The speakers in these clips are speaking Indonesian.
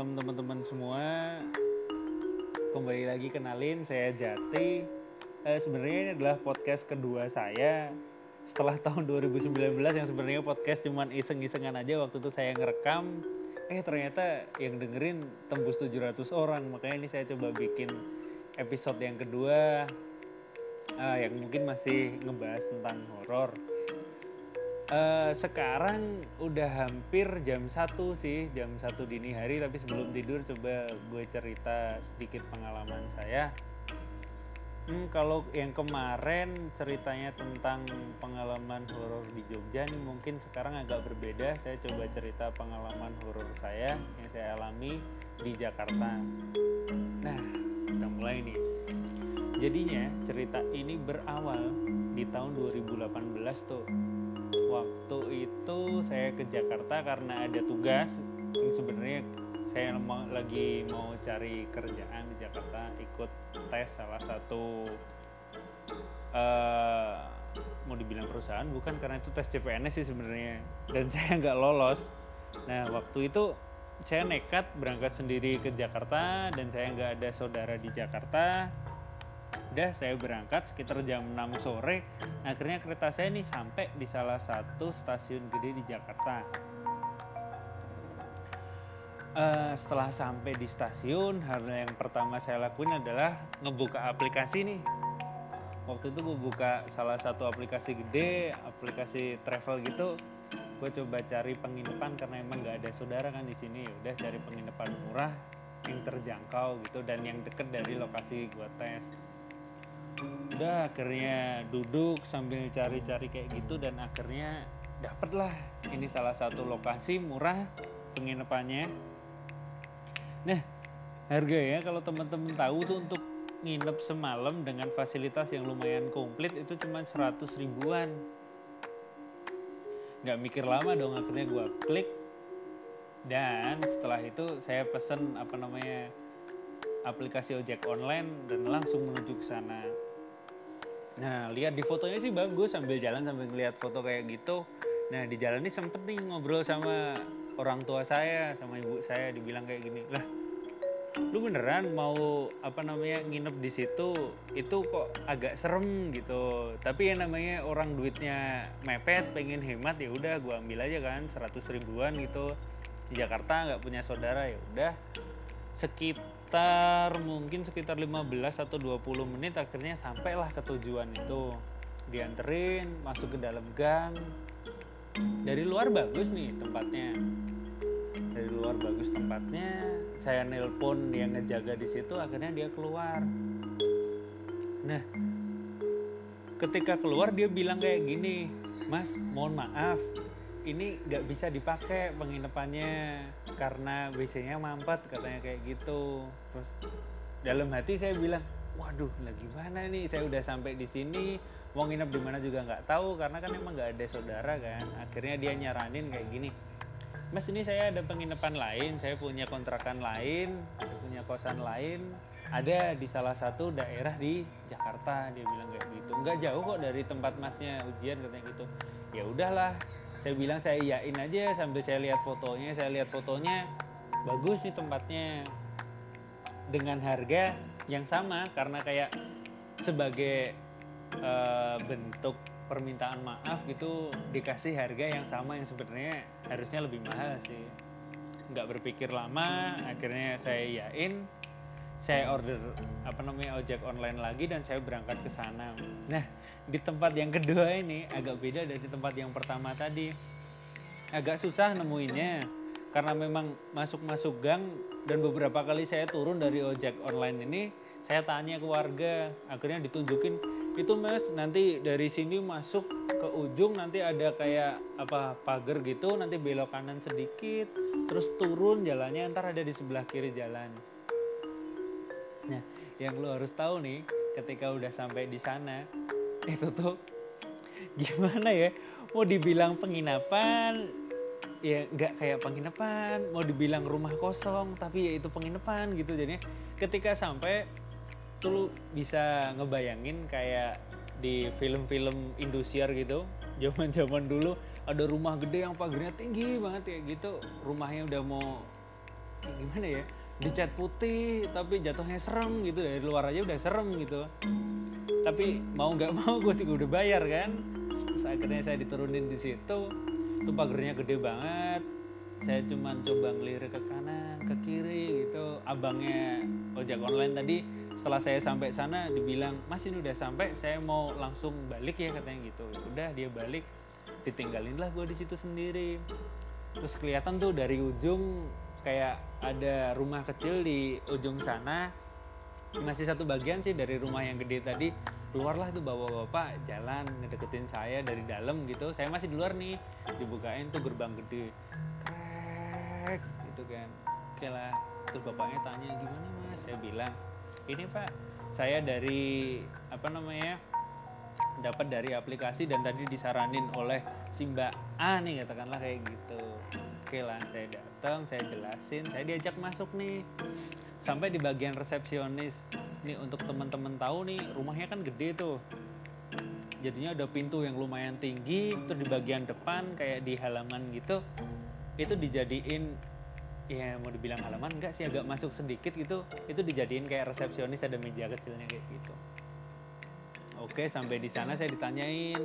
malam teman-teman semua. Kembali lagi kenalin saya Jati. Eh, sebenarnya ini adalah podcast kedua saya setelah tahun 2019 yang sebenarnya podcast cuman iseng-isengan aja waktu itu saya ngerekam. Eh ternyata yang dengerin tembus 700 orang. Makanya ini saya coba bikin episode yang kedua eh, yang mungkin masih ngebahas tentang horor. Eh, sekarang udah hampir jam 1 sih, jam 1 dini hari tapi sebelum tidur coba gue cerita sedikit pengalaman saya. Hmm, kalau yang kemarin ceritanya tentang pengalaman horor di Jogja nih mungkin sekarang agak berbeda. Saya coba cerita pengalaman horor saya yang saya alami di Jakarta. Nah, kita mulai nih. Jadinya cerita ini berawal di tahun 2018 tuh waktu itu saya ke Jakarta karena ada tugas. Yang sebenarnya saya lagi mau cari kerjaan di Jakarta ikut tes salah satu uh, mau dibilang perusahaan bukan karena itu tes CPNS sih sebenarnya dan saya nggak lolos. Nah waktu itu saya nekat berangkat sendiri ke Jakarta dan saya nggak ada saudara di Jakarta udah saya berangkat sekitar jam 6 sore. Akhirnya kereta saya nih sampai di salah satu stasiun gede di Jakarta. Uh, setelah sampai di stasiun hal yang pertama saya lakuin adalah ngebuka aplikasi nih. Waktu itu gue buka salah satu aplikasi gede aplikasi travel gitu. Gue coba cari penginapan karena emang nggak ada saudara kan di sini. Ya udah cari penginapan murah yang terjangkau gitu dan yang deket dari lokasi gue tes udah akhirnya duduk sambil cari-cari kayak gitu dan akhirnya dapet lah ini salah satu lokasi murah penginapannya. Nah harga ya kalau teman-teman tahu tuh untuk nginep semalam dengan fasilitas yang lumayan komplit itu cuma 100 ribuan. Nggak mikir lama dong akhirnya gue klik. Dan setelah itu saya pesen apa namanya aplikasi ojek online dan langsung menuju ke sana Nah, lihat di fotonya sih bagus sambil jalan sambil ngeliat foto kayak gitu. Nah, di jalan ini sempet nih ngobrol sama orang tua saya, sama ibu saya dibilang kayak gini. Lah, lu beneran mau apa namanya nginep di situ itu kok agak serem gitu. Tapi yang namanya orang duitnya mepet, pengen hemat ya udah gua ambil aja kan 100 ribuan gitu. Di Jakarta nggak punya saudara ya udah skip sekitar mungkin sekitar 15 atau 20 menit akhirnya sampailah ke tujuan itu. Dianterin masuk ke dalam gang. Dari luar bagus nih tempatnya. Dari luar bagus tempatnya saya nelpon yang ngejaga di situ akhirnya dia keluar. Nah ketika keluar dia bilang kayak gini mas mohon maaf ini nggak bisa dipakai penginapannya karena WC-nya mampet katanya kayak gitu. Terus dalam hati saya bilang waduh lagi mana nih? Saya udah sampai di sini mau nginep di mana juga nggak tahu karena kan emang nggak ada saudara kan. Akhirnya dia nyaranin kayak gini mas ini saya ada penginapan lain saya punya kontrakan lain saya punya kosan lain ada di salah satu daerah di Jakarta. Dia bilang kayak gitu. Nggak jauh kok dari tempat masnya ujian katanya gitu. Ya udahlah saya bilang saya iyain aja sambil saya lihat fotonya saya lihat fotonya bagus nih tempatnya. Dengan harga yang sama karena kayak sebagai uh, bentuk permintaan maaf gitu dikasih harga yang sama yang sebenarnya harusnya lebih mahal sih. Nggak berpikir lama akhirnya saya iyain saya order apa namanya ojek online lagi dan saya berangkat ke sana nah di tempat yang kedua ini agak beda dari tempat yang pertama tadi. Agak susah nemuinnya karena memang masuk-masuk gang dan beberapa kali saya turun dari ojek online ini saya tanya ke warga akhirnya ditunjukin itu mas nanti dari sini masuk ke ujung nanti ada kayak apa pagar gitu nanti belok kanan sedikit terus turun jalannya ntar ada di sebelah kiri jalan nah yang lo harus tahu nih ketika udah sampai di sana itu tuh gimana ya? Mau dibilang penginapan ya nggak kayak penginapan. Mau dibilang rumah kosong tapi ya itu penginapan gitu jadinya. Ketika sampai tuh bisa ngebayangin kayak di film-film Indosiar gitu zaman-zaman dulu ada rumah gede yang pagarnya tinggi banget ya gitu. Rumahnya udah mau kayak gimana ya dicat putih tapi jatuhnya serem gitu. Dari luar aja udah serem gitu. Tapi mau nggak mau gue juga udah bayar kan? Terus akhirnya saya diturunin di situ. Itu pagernya gede banget. Saya cuma coba ngelirik ke kanan ke kiri gitu. Abangnya ojek online tadi setelah saya sampai sana dibilang mas ini udah sampai saya mau langsung balik ya katanya gitu. Udah dia balik. Ditinggalin lah gue di situ sendiri. Terus kelihatan tuh dari ujung kayak ada rumah kecil di ujung sana. Masih satu bagian sih dari rumah yang gede tadi. Keluarlah tuh bapak-bapak jalan ngedeketin saya dari dalam gitu. Saya masih di luar nih. Dibukain tuh gerbang gede. Krek gitu kan. Oke lah. Terus bapaknya tanya gimana mas? Saya bilang ini pak saya dari apa namanya dapat dari aplikasi dan tadi disaranin oleh si mbak nih katakanlah kayak gitu. Oke lah saya datang saya jelasin saya diajak masuk nih. Sampai di bagian resepsionis. Nih untuk teman-teman tahu nih rumahnya kan gede tuh. Jadinya ada pintu yang lumayan tinggi terus di bagian depan kayak di halaman gitu itu dijadiin ya mau dibilang halaman enggak sih agak masuk sedikit gitu itu dijadiin kayak resepsionis ada meja kecilnya kayak gitu. Oke sampai di sana saya ditanyain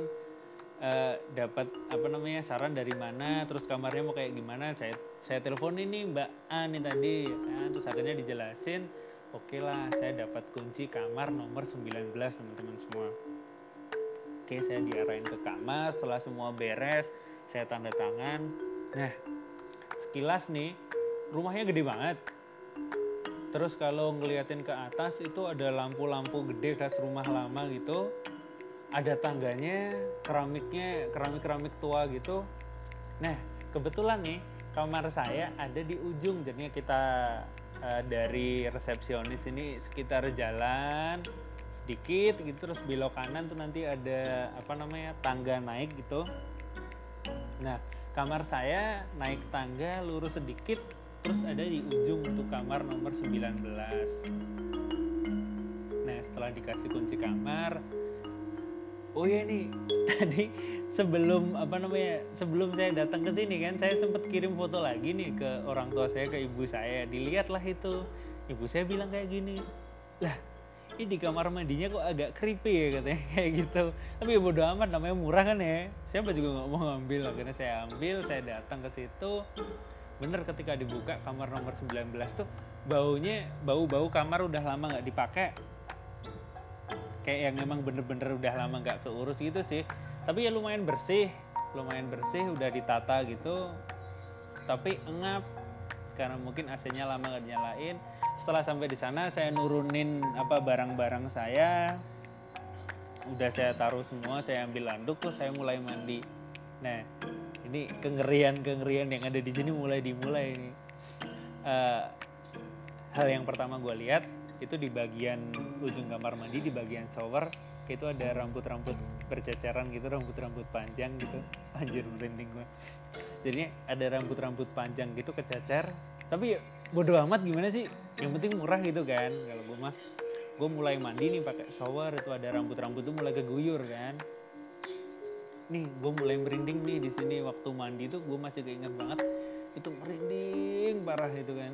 uh, dapat apa namanya saran dari mana terus kamarnya mau kayak gimana saya saya telepon ini mbak A nih tadi ya kan? Terus akhirnya dijelasin oke lah saya dapat kunci kamar nomor 19 teman-teman semua. Oke saya diarahin ke kamar setelah semua beres saya tanda tangan. Nah sekilas nih rumahnya gede banget. Terus kalau ngeliatin ke atas itu ada lampu-lampu gede khas rumah lama gitu ada tangganya keramiknya keramik-keramik tua gitu. Nah kebetulan nih kamar saya ada di ujung jadinya kita uh, dari resepsionis ini sekitar jalan sedikit gitu terus belok kanan tuh nanti ada apa namanya tangga naik gitu. Nah kamar saya naik tangga lurus sedikit terus ada di ujung untuk kamar nomor 19 nah setelah dikasih kunci kamar oh ya nih tadi sebelum apa namanya sebelum saya datang ke sini kan saya sempat kirim foto lagi nih ke orang tua saya ke ibu saya. Dilihatlah itu ibu saya bilang kayak gini lah ini di kamar mandinya kok agak creepy ya katanya kayak gitu. Tapi ya bodo amat namanya murah kan ya. Siapa juga nggak mau ngambil. Akhirnya saya ambil saya datang ke situ. Bener ketika dibuka kamar nomor 19 tuh baunya bau-bau kamar udah lama nggak dipakai kayak yang memang bener-bener udah lama nggak keurus gitu sih. Tapi ya lumayan bersih lumayan bersih udah ditata gitu. Tapi engap karena mungkin AC-nya lama nggak nyalain setelah sampai di sana saya nurunin apa barang-barang saya. Udah saya taruh semua saya ambil landuk terus saya mulai mandi. Nah ini kengerian kengerian yang ada di sini mulai dimulai ini uh, hal yang pertama gue lihat itu di bagian ujung kamar mandi di bagian shower itu ada rambut-rambut berceceran gitu rambut-rambut panjang gitu. Anjir merinding gue jadi ada rambut-rambut panjang gitu kececer. Tapi bodo amat gimana sih? Yang penting murah gitu kan. Kalau gue mah gue mulai mandi nih pakai shower itu ada rambut-rambut tuh mulai keguyur kan. Nih gue mulai merinding nih di sini waktu mandi tuh gue masih keinget banget. Itu merinding parah itu kan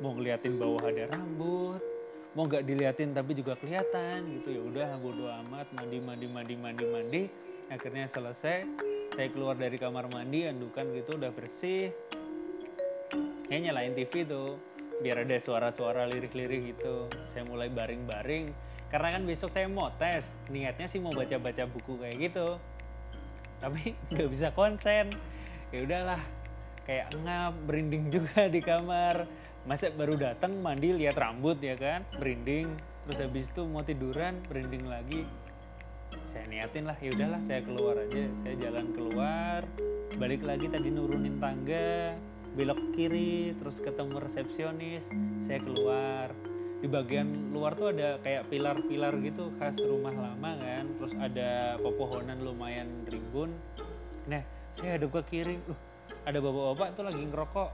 mau ngeliatin bawah ada rambut mau nggak diliatin tapi juga kelihatan gitu. Ya udah bodo amat mandi mandi mandi mandi mandi. Akhirnya selesai saya keluar dari kamar mandi andukan gitu udah bersih. Saya nyalain TV tuh biar ada suara-suara lirik-lirik gitu. Saya mulai baring-baring karena kan besok saya mau tes niatnya sih mau baca-baca buku kayak gitu. Tapi nggak bisa konsen. Ya udahlah kayak ngap berinding juga di kamar masa baru datang mandi lihat rambut ya kan? Berinding. Terus habis itu mau tiduran berinding lagi. Saya niatin lah ya udahlah saya keluar aja. Saya jalan keluar balik lagi tadi nurunin tangga belok kiri terus ketemu resepsionis saya keluar. Di bagian luar tuh ada kayak pilar-pilar gitu khas rumah lama kan? Terus ada pepohonan lumayan rimbun. Nah saya ada ke kiri uh, ada bapak-bapak tuh lagi ngerokok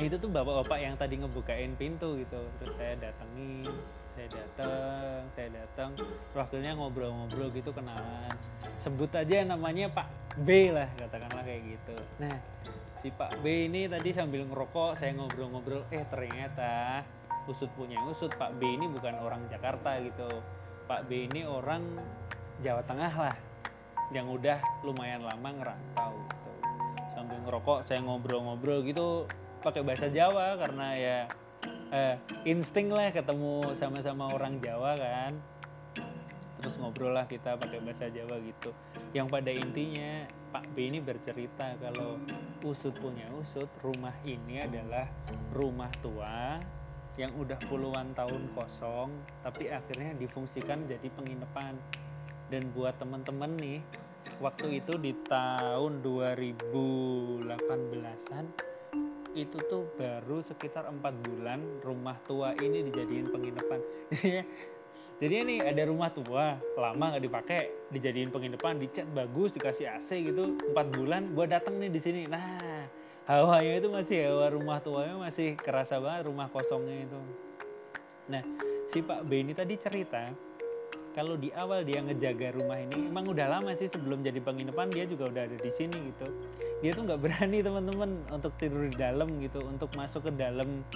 nah itu tuh bapak-bapak yang tadi ngebukain pintu gitu. Terus saya datengin saya datang saya datang wakilnya ngobrol-ngobrol gitu kenalan. Sebut aja namanya Pak B lah katakanlah kayak gitu. Nah si Pak B ini tadi sambil ngerokok saya ngobrol-ngobrol eh ternyata usut punya usut Pak B ini bukan orang Jakarta gitu. Pak B ini orang Jawa Tengah lah yang udah lumayan lama ngerantau gitu. Sambil ngerokok saya ngobrol-ngobrol gitu pakai bahasa Jawa karena ya eh, insting lah ketemu sama-sama orang Jawa kan. Terus ngobrol lah kita pakai bahasa Jawa gitu. Yang pada intinya Pak B ini bercerita kalau usut punya usut rumah ini adalah rumah tua yang udah puluhan tahun kosong tapi akhirnya difungsikan jadi penginapan. Dan buat teman-teman nih waktu itu di tahun 2018an itu tuh baru sekitar empat bulan rumah tua ini dijadiin penginapan. Jadi ini ada rumah tua lama nggak dipakai dijadiin penginapan dicat bagus dikasih AC gitu empat bulan gue datang nih di sini. Nah hawanya itu masih hawa rumah tuanya masih kerasa banget rumah kosongnya itu. Nah si Pak B ini tadi cerita kalau di awal dia ngejaga rumah ini emang udah lama sih sebelum jadi penginapan dia juga udah ada di sini gitu. Dia tuh nggak berani teman-teman untuk tidur di dalam gitu. Untuk masuk ke dalam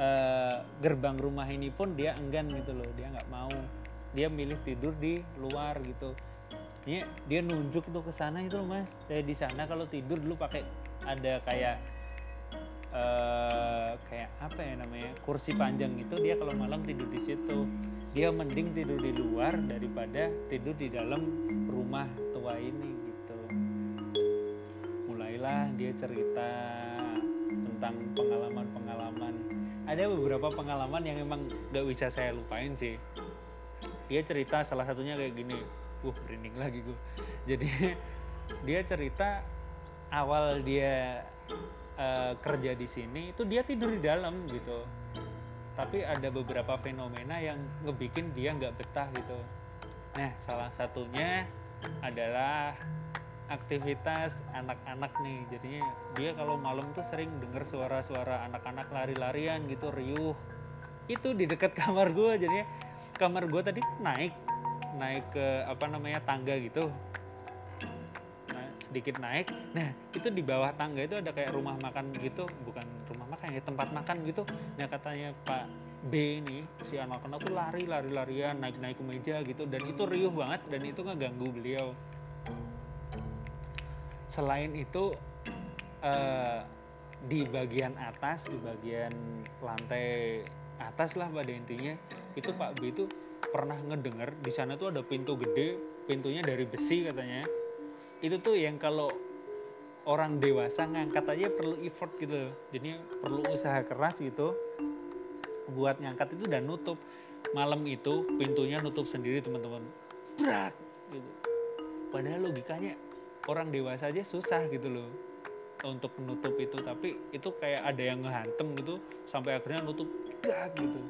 uh, gerbang rumah ini pun dia enggan gitu loh. Dia nggak mau. Dia milih tidur di luar gitu. Ini dia nunjuk tuh ke sana itu mas. Saya di sana kalau tidur dulu pakai ada kayak uh, kayak apa ya namanya kursi panjang itu dia kalau malam tidur di situ dia mending tidur di luar daripada tidur di dalam rumah tua ini mulailah dia cerita tentang pengalaman-pengalaman. Ada beberapa pengalaman yang emang gak bisa saya lupain sih. Dia cerita salah satunya kayak gini. Wah merinding lagi gue jadi dia cerita awal dia uh, kerja di sini itu dia tidur di dalam gitu tapi ada beberapa fenomena yang ngebikin dia nggak betah gitu. Nah salah satunya adalah aktivitas anak-anak nih. Jadinya dia kalau malam tuh sering denger suara-suara anak-anak lari-larian gitu riuh. Itu di dekat kamar gue jadinya kamar gue tadi naik naik ke apa namanya tangga gitu sedikit naik. Nah itu di bawah tangga itu ada kayak rumah makan gitu bukan rumah makan ya tempat makan gitu. Nah katanya Pak B ini si anak-anak tuh lari lari larian naik naik ke meja gitu. Dan itu riuh banget dan itu nggak ganggu beliau. Selain itu uh, di bagian atas di bagian lantai atas lah pada intinya itu Pak B itu pernah ngedenger di sana tuh ada pintu gede pintunya dari besi katanya itu tuh yang kalau orang dewasa ngangkat aja perlu effort gitu. Jadi perlu usaha keras gitu buat ngangkat itu dan nutup. Malam itu pintunya nutup sendiri teman-teman. Berat gitu. Padahal logikanya orang dewasa aja susah gitu loh untuk menutup itu. Tapi itu kayak ada yang ngehantem gitu sampai akhirnya nutup. Dah gitu.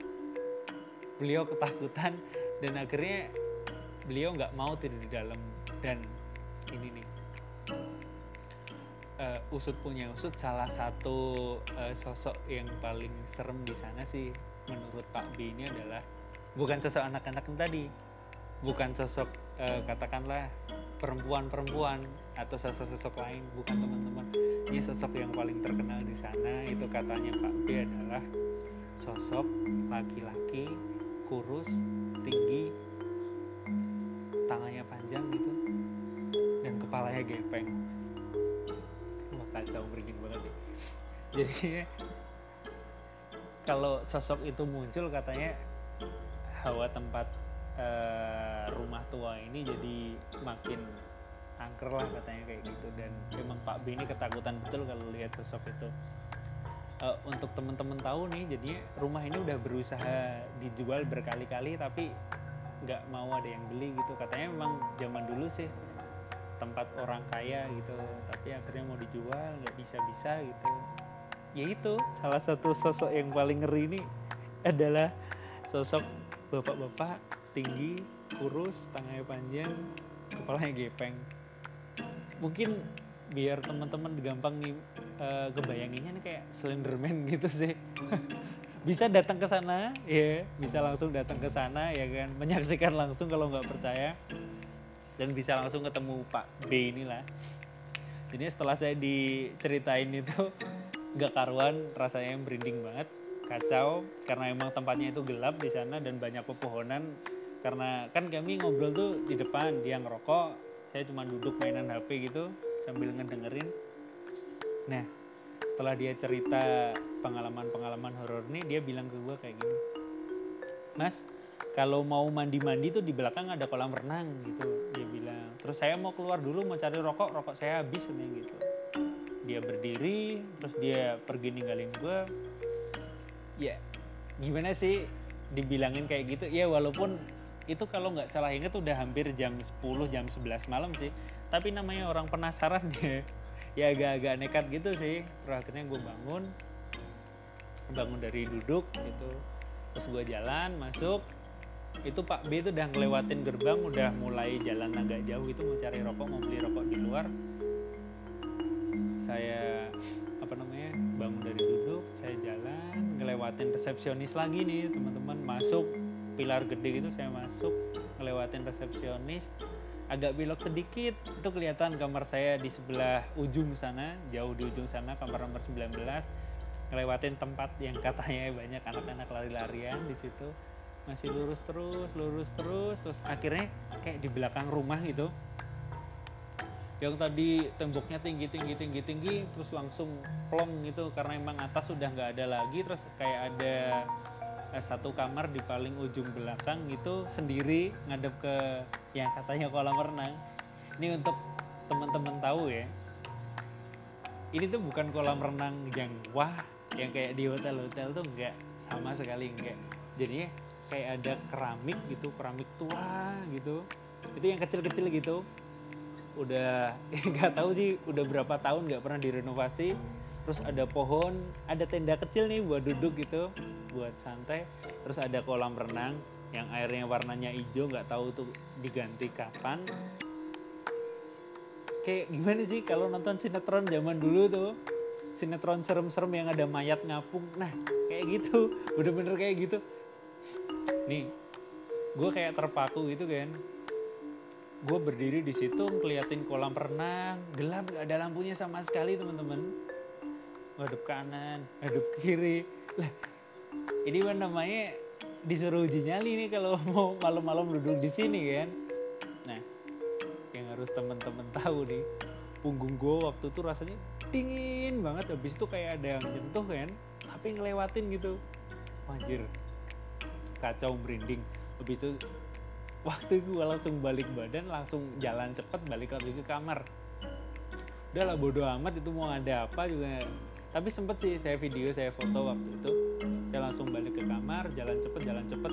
Beliau ketakutan dan akhirnya beliau nggak mau tidur di dalam. Dan ini nih. Uh, usut punya usut salah satu uh, sosok yang paling serem di sana sih menurut Pak B ini adalah bukan sosok anak-anak yang tadi. Bukan sosok uh, katakanlah perempuan-perempuan atau sosok-sosok lain bukan teman-teman. Ini sosok yang paling terkenal di sana. Itu katanya Pak B adalah sosok laki-laki kurus kepalanya gepeng. Wah kacau merinding banget deh jadi kalau sosok itu muncul katanya hawa tempat uh, rumah tua ini jadi makin angker lah katanya kayak gitu. Dan emang Pak B ini ketakutan betul kalau lihat sosok itu. Uh, untuk teman-teman tahu nih jadinya rumah ini udah berusaha dijual berkali-kali tapi nggak mau ada yang beli gitu. Katanya memang zaman dulu sih tempat orang kaya gitu tapi akhirnya mau dijual nggak bisa-bisa gitu. Ya itu salah satu sosok yang paling ngeri ini adalah sosok bapak-bapak tinggi kurus tangannya panjang kepalanya gepeng. Mungkin biar teman-teman gampang nih uh, kebayanginnya nih kayak Slenderman gitu sih. Bisa datang ke sana ya bisa langsung datang ke sana ya kan. Menyaksikan langsung kalau nggak percaya dan bisa langsung ketemu Pak B inilah. Jadi setelah saya diceritain itu gak karuan rasanya merinding banget. Kacau karena emang tempatnya itu gelap di sana dan banyak pepohonan. Karena kan kami ngobrol tuh di depan dia ngerokok saya cuma duduk mainan HP gitu sambil ngedengerin. Nah setelah dia cerita pengalaman-pengalaman horor nih dia bilang ke gue kayak gini. Mas kalau mau mandi-mandi tuh di belakang ada kolam renang gitu terus saya mau keluar dulu mau cari rokok rokok saya habis nih gitu. Dia berdiri terus dia pergi ninggalin gue ya gimana sih dibilangin kayak gitu? Ya walaupun itu kalau nggak salah inget udah hampir jam 10 jam 11 malam sih. Tapi namanya orang penasaran ya. Ya agak-agak nekat gitu sih. Terus akhirnya gue bangun. Bangun dari duduk gitu. Terus gue jalan masuk itu Pak B itu udah ngelewatin gerbang udah mulai jalan agak jauh itu mau cari rokok mau beli rokok di luar. Saya apa namanya bangun dari duduk saya jalan ngelewatin resepsionis lagi nih teman-teman. Masuk pilar gede gitu saya masuk ngelewatin resepsionis. Agak belok sedikit itu kelihatan kamar saya di sebelah ujung sana jauh di ujung sana kamar nomor 19 ngelewatin tempat yang katanya banyak anak-anak lari-larian di situ masih lurus terus lurus terus terus akhirnya kayak di belakang rumah gitu. Yang tadi temboknya tinggi tinggi tinggi tinggi terus langsung plong gitu karena emang atas sudah nggak ada lagi terus kayak ada eh, satu kamar di paling ujung belakang gitu sendiri ngadep ke yang katanya kolam renang. Ini untuk teman-teman tahu ya ini tuh bukan kolam renang yang wah yang kayak di hotel-hotel tuh enggak sama sekali enggak jadinya kayak ada keramik gitu keramik tua gitu. Itu yang kecil-kecil gitu. Udah nggak tahu sih udah berapa tahun nggak pernah direnovasi. Terus ada pohon ada tenda kecil nih buat duduk gitu buat santai. Terus ada kolam renang yang airnya warnanya hijau nggak tahu tuh diganti kapan. Kayak gimana sih kalau nonton sinetron zaman dulu tuh? Sinetron serem-serem yang ada mayat ngapung. Nah kayak gitu. Bener-bener kayak gitu nih gue kayak terpaku gitu kan gue berdiri di situ ngeliatin kolam renang. Gelap gak ada lampunya sama sekali teman-teman. Ngadep kanan ngadep kiri. Lah ini kan namanya disuruh uji nyali nih kalau mau malam-malam duduk di sini kan nah yang harus teman-teman tahu nih punggung gue waktu itu rasanya dingin banget. Habis itu kayak ada yang nyentuh kan tapi ngelewatin gitu. Anjir kacau merinding. Habis itu waktu gue langsung balik badan langsung jalan cepet balik lagi ke kamar. Udah lah bodo amat itu mau ada apa juga. Tapi sempet sih saya video saya foto waktu itu. Saya langsung balik ke kamar jalan cepet jalan cepet.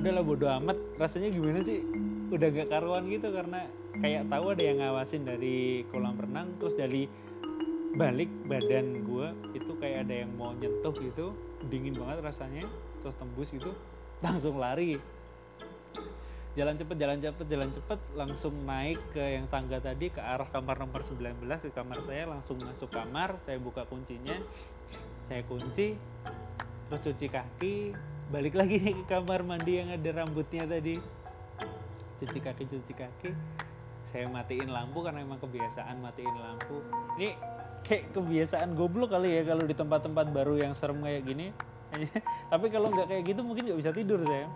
Udah lah bodo amat. Rasanya gimana sih? Udah gak karuan gitu karena kayak tahu ada yang ngawasin dari kolam renang terus dari balik badan gue itu kayak ada yang mau nyentuh gitu. Dingin banget rasanya terus tembus gitu langsung lari. Jalan cepet jalan cepet jalan cepet langsung naik ke yang tangga tadi ke arah kamar nomor 19 ke kamar saya langsung masuk kamar saya buka kuncinya saya kunci terus cuci kaki balik lagi nih ke kamar mandi yang ada rambutnya tadi. Cuci kaki cuci kaki saya matiin lampu karena emang kebiasaan matiin lampu. Ini kayak kebiasaan goblok kali ya kalau di tempat-tempat baru yang serem kayak gini tapi kalau nggak kayak gitu mungkin nggak bisa tidur saya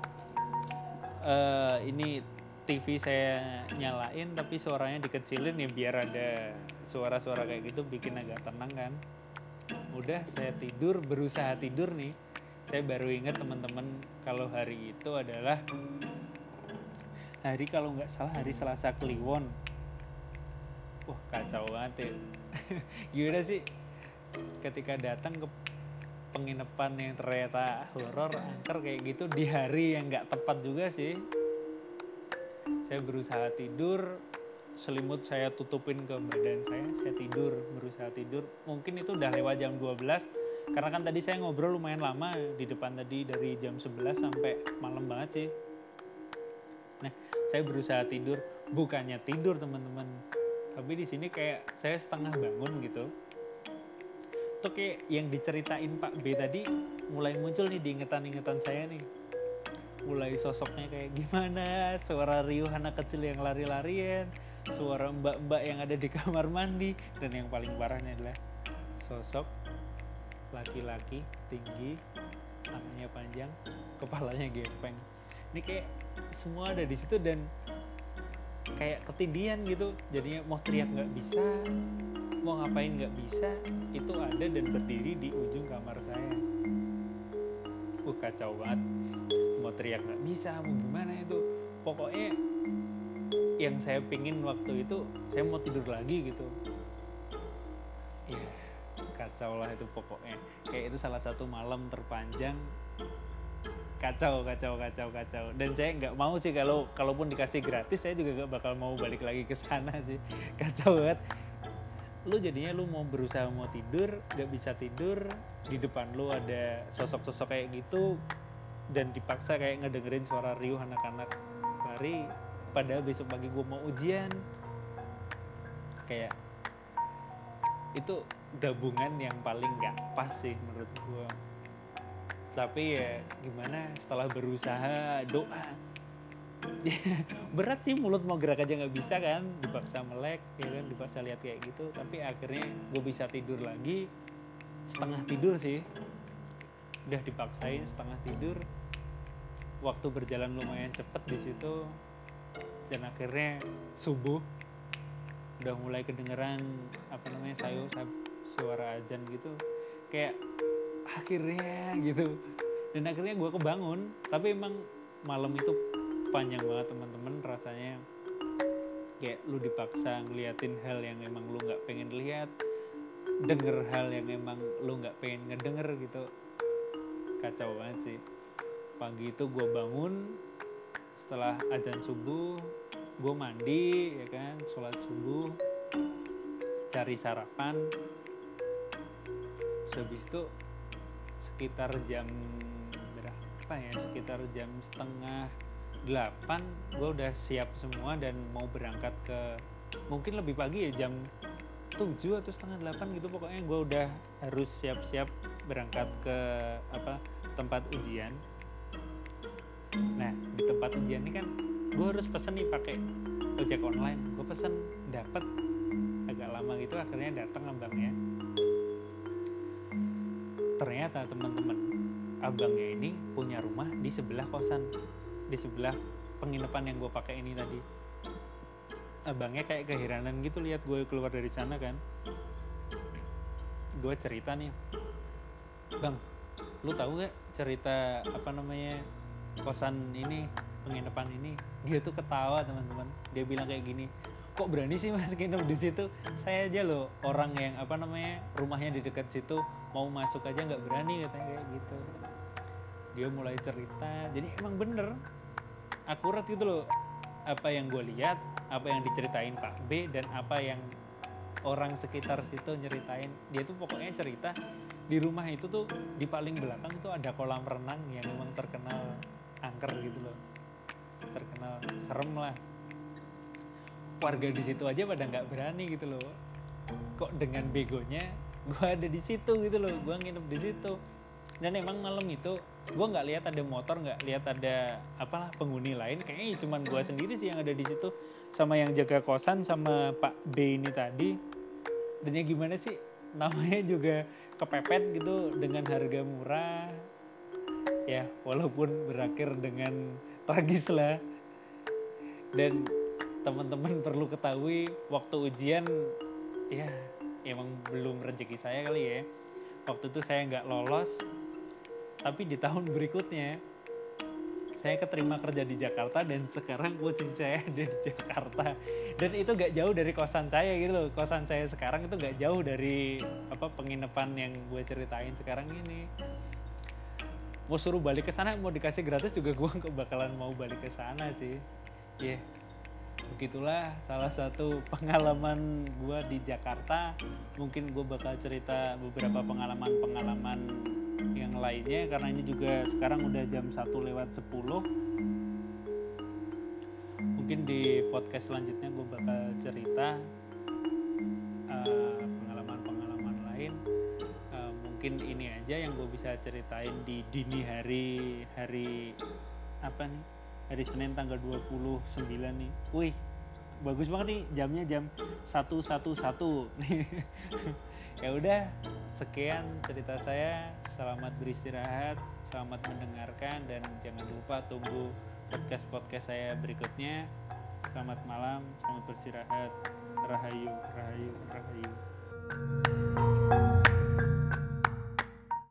uh, ini TV saya nyalain tapi suaranya dikecilin ya biar ada suara-suara kayak gitu bikin agak tenang kan. Udah saya tidur berusaha tidur nih. Saya baru ingat teman-teman kalau hari itu adalah hari kalau nggak salah hari Selasa Kliwon. Wah kacau banget ya. Gimana sih? Ketika datang ke penginapan yang ternyata horor angker kayak gitu di hari yang nggak tepat juga sih. Saya berusaha tidur selimut saya tutupin ke badan saya saya tidur berusaha tidur. Mungkin itu udah lewat jam 12 karena kan tadi saya ngobrol lumayan lama di depan tadi dari jam 11 sampai malam banget sih. Nah saya berusaha tidur bukannya tidur teman-teman. Tapi di sini kayak saya setengah bangun gitu tuh kayak yang diceritain Pak B tadi mulai muncul nih di ingetan-ingetan saya nih. Mulai sosoknya kayak gimana suara riuh anak kecil yang lari-larian suara mbak-mbak yang ada di kamar mandi dan yang paling parahnya adalah sosok laki-laki tinggi tangannya panjang kepalanya gepeng. Ini kayak semua ada di situ dan kayak ketindian gitu jadinya mau teriak nggak bisa mau ngapain nggak bisa itu ada dan berdiri di ujung kamar saya. Uh kacau banget. Mau teriak nggak bisa mau gimana itu. Pokoknya yang saya pingin waktu itu saya mau tidur lagi gitu. Ya kacau lah itu pokoknya. Kayak itu salah satu malam terpanjang. Kacau kacau kacau kacau. Dan saya nggak mau sih kalau kalaupun dikasih gratis saya juga nggak bakal mau balik lagi ke sana sih. Kacau banget lu jadinya lu mau berusaha mau tidur nggak bisa tidur di depan lu ada sosok-sosok kayak gitu dan dipaksa kayak ngedengerin suara riuh anak-anak. Lari padahal besok pagi gue mau ujian. Kayak itu gabungan yang paling nggak pas sih menurut gue tapi ya gimana setelah berusaha doa berat sih mulut mau gerak aja nggak bisa kan dipaksa melek ya kan dipaksa lihat kayak gitu. Tapi akhirnya gue bisa tidur lagi setengah tidur sih. Udah dipaksain setengah tidur. Waktu berjalan lumayan cepet di situ. Dan akhirnya subuh udah mulai kedengeran apa namanya sayo suara ajan gitu. Kayak akhirnya gitu. Dan akhirnya gue kebangun tapi emang malam itu panjang banget teman-teman. Rasanya kayak lu dipaksa ngeliatin hal yang emang lu nggak pengen lihat denger hal yang emang lu nggak pengen ngedenger gitu. Kacau banget sih. Pagi itu gue bangun setelah ajan subuh gue mandi ya kan sholat subuh cari sarapan. Habis itu sekitar jam berapa ya? Sekitar jam setengah delapan gue udah siap semua dan mau berangkat ke mungkin lebih pagi ya jam tujuh atau setengah delapan gitu pokoknya. Gue udah harus siap-siap berangkat ke apa tempat ujian. Nah di tempat ujian ini kan gue harus pesen nih pakai ojek online. Gue pesen dapet. Agak lama gitu akhirnya datang abangnya. Ternyata teman-teman abangnya ini punya rumah di sebelah kosan di sebelah penginapan yang gue pakai ini tadi. Abangnya kayak keheranan gitu lihat gue keluar dari sana kan. Gue cerita nih bang lu tahu gak cerita apa namanya kosan ini penginapan ini? Dia tuh ketawa teman-teman. Dia bilang kayak gini kok berani sih mas nginep di situ? Saya aja loh orang yang apa namanya rumahnya di dekat situ mau masuk aja nggak berani katanya kayak gitu. Dia mulai cerita jadi emang bener akurat gitu loh. Apa yang gue lihat apa yang diceritain Pak B dan apa yang orang sekitar situ nyeritain. Dia tuh pokoknya cerita di rumah itu tuh di paling belakang itu ada kolam renang yang memang terkenal angker gitu loh. Terkenal serem lah. Warga di situ aja pada nggak berani gitu loh. Kok dengan begonya gue ada di situ gitu loh. Gue nginep di situ dan emang malam itu gue nggak lihat ada motor nggak lihat ada apalah penghuni lain. Kayaknya cuma gue sendiri sih yang ada di situ. Sama yang jaga kosan sama Pak B ini tadi. Dan ya gimana sih namanya juga kepepet gitu dengan harga murah. Ya walaupun berakhir dengan tragis lah. Dan teman-teman perlu ketahui waktu ujian ya emang belum rezeki saya kali ya. Waktu itu saya nggak lolos tapi di tahun berikutnya saya keterima kerja di Jakarta dan sekarang posisi saya di Jakarta. Dan itu gak jauh dari kosan saya gitu loh. Kosan saya sekarang itu gak jauh dari apa penginapan yang gue ceritain sekarang ini. Mau suruh balik ke sana mau dikasih gratis juga gue gak bakalan mau balik ke sana sih. Ya yeah begitulah salah satu pengalaman gue di Jakarta. Mungkin gue bakal cerita beberapa pengalaman-pengalaman yang lainnya karena ini juga sekarang udah jam 1 lewat 10 mungkin di podcast selanjutnya gue bakal cerita pengalaman pengalaman-pengalaman lain. Uh, mungkin ini aja yang gue bisa ceritain di dini hari hari apa nih? Hari Senin tanggal 29 nih. Wih bagus banget nih jamnya jam 111 nih ya udah sekian cerita saya. Selamat beristirahat selamat mendengarkan dan jangan lupa tunggu podcast podcast saya berikutnya. Selamat malam selamat beristirahat. Rahayu rahayu rahayu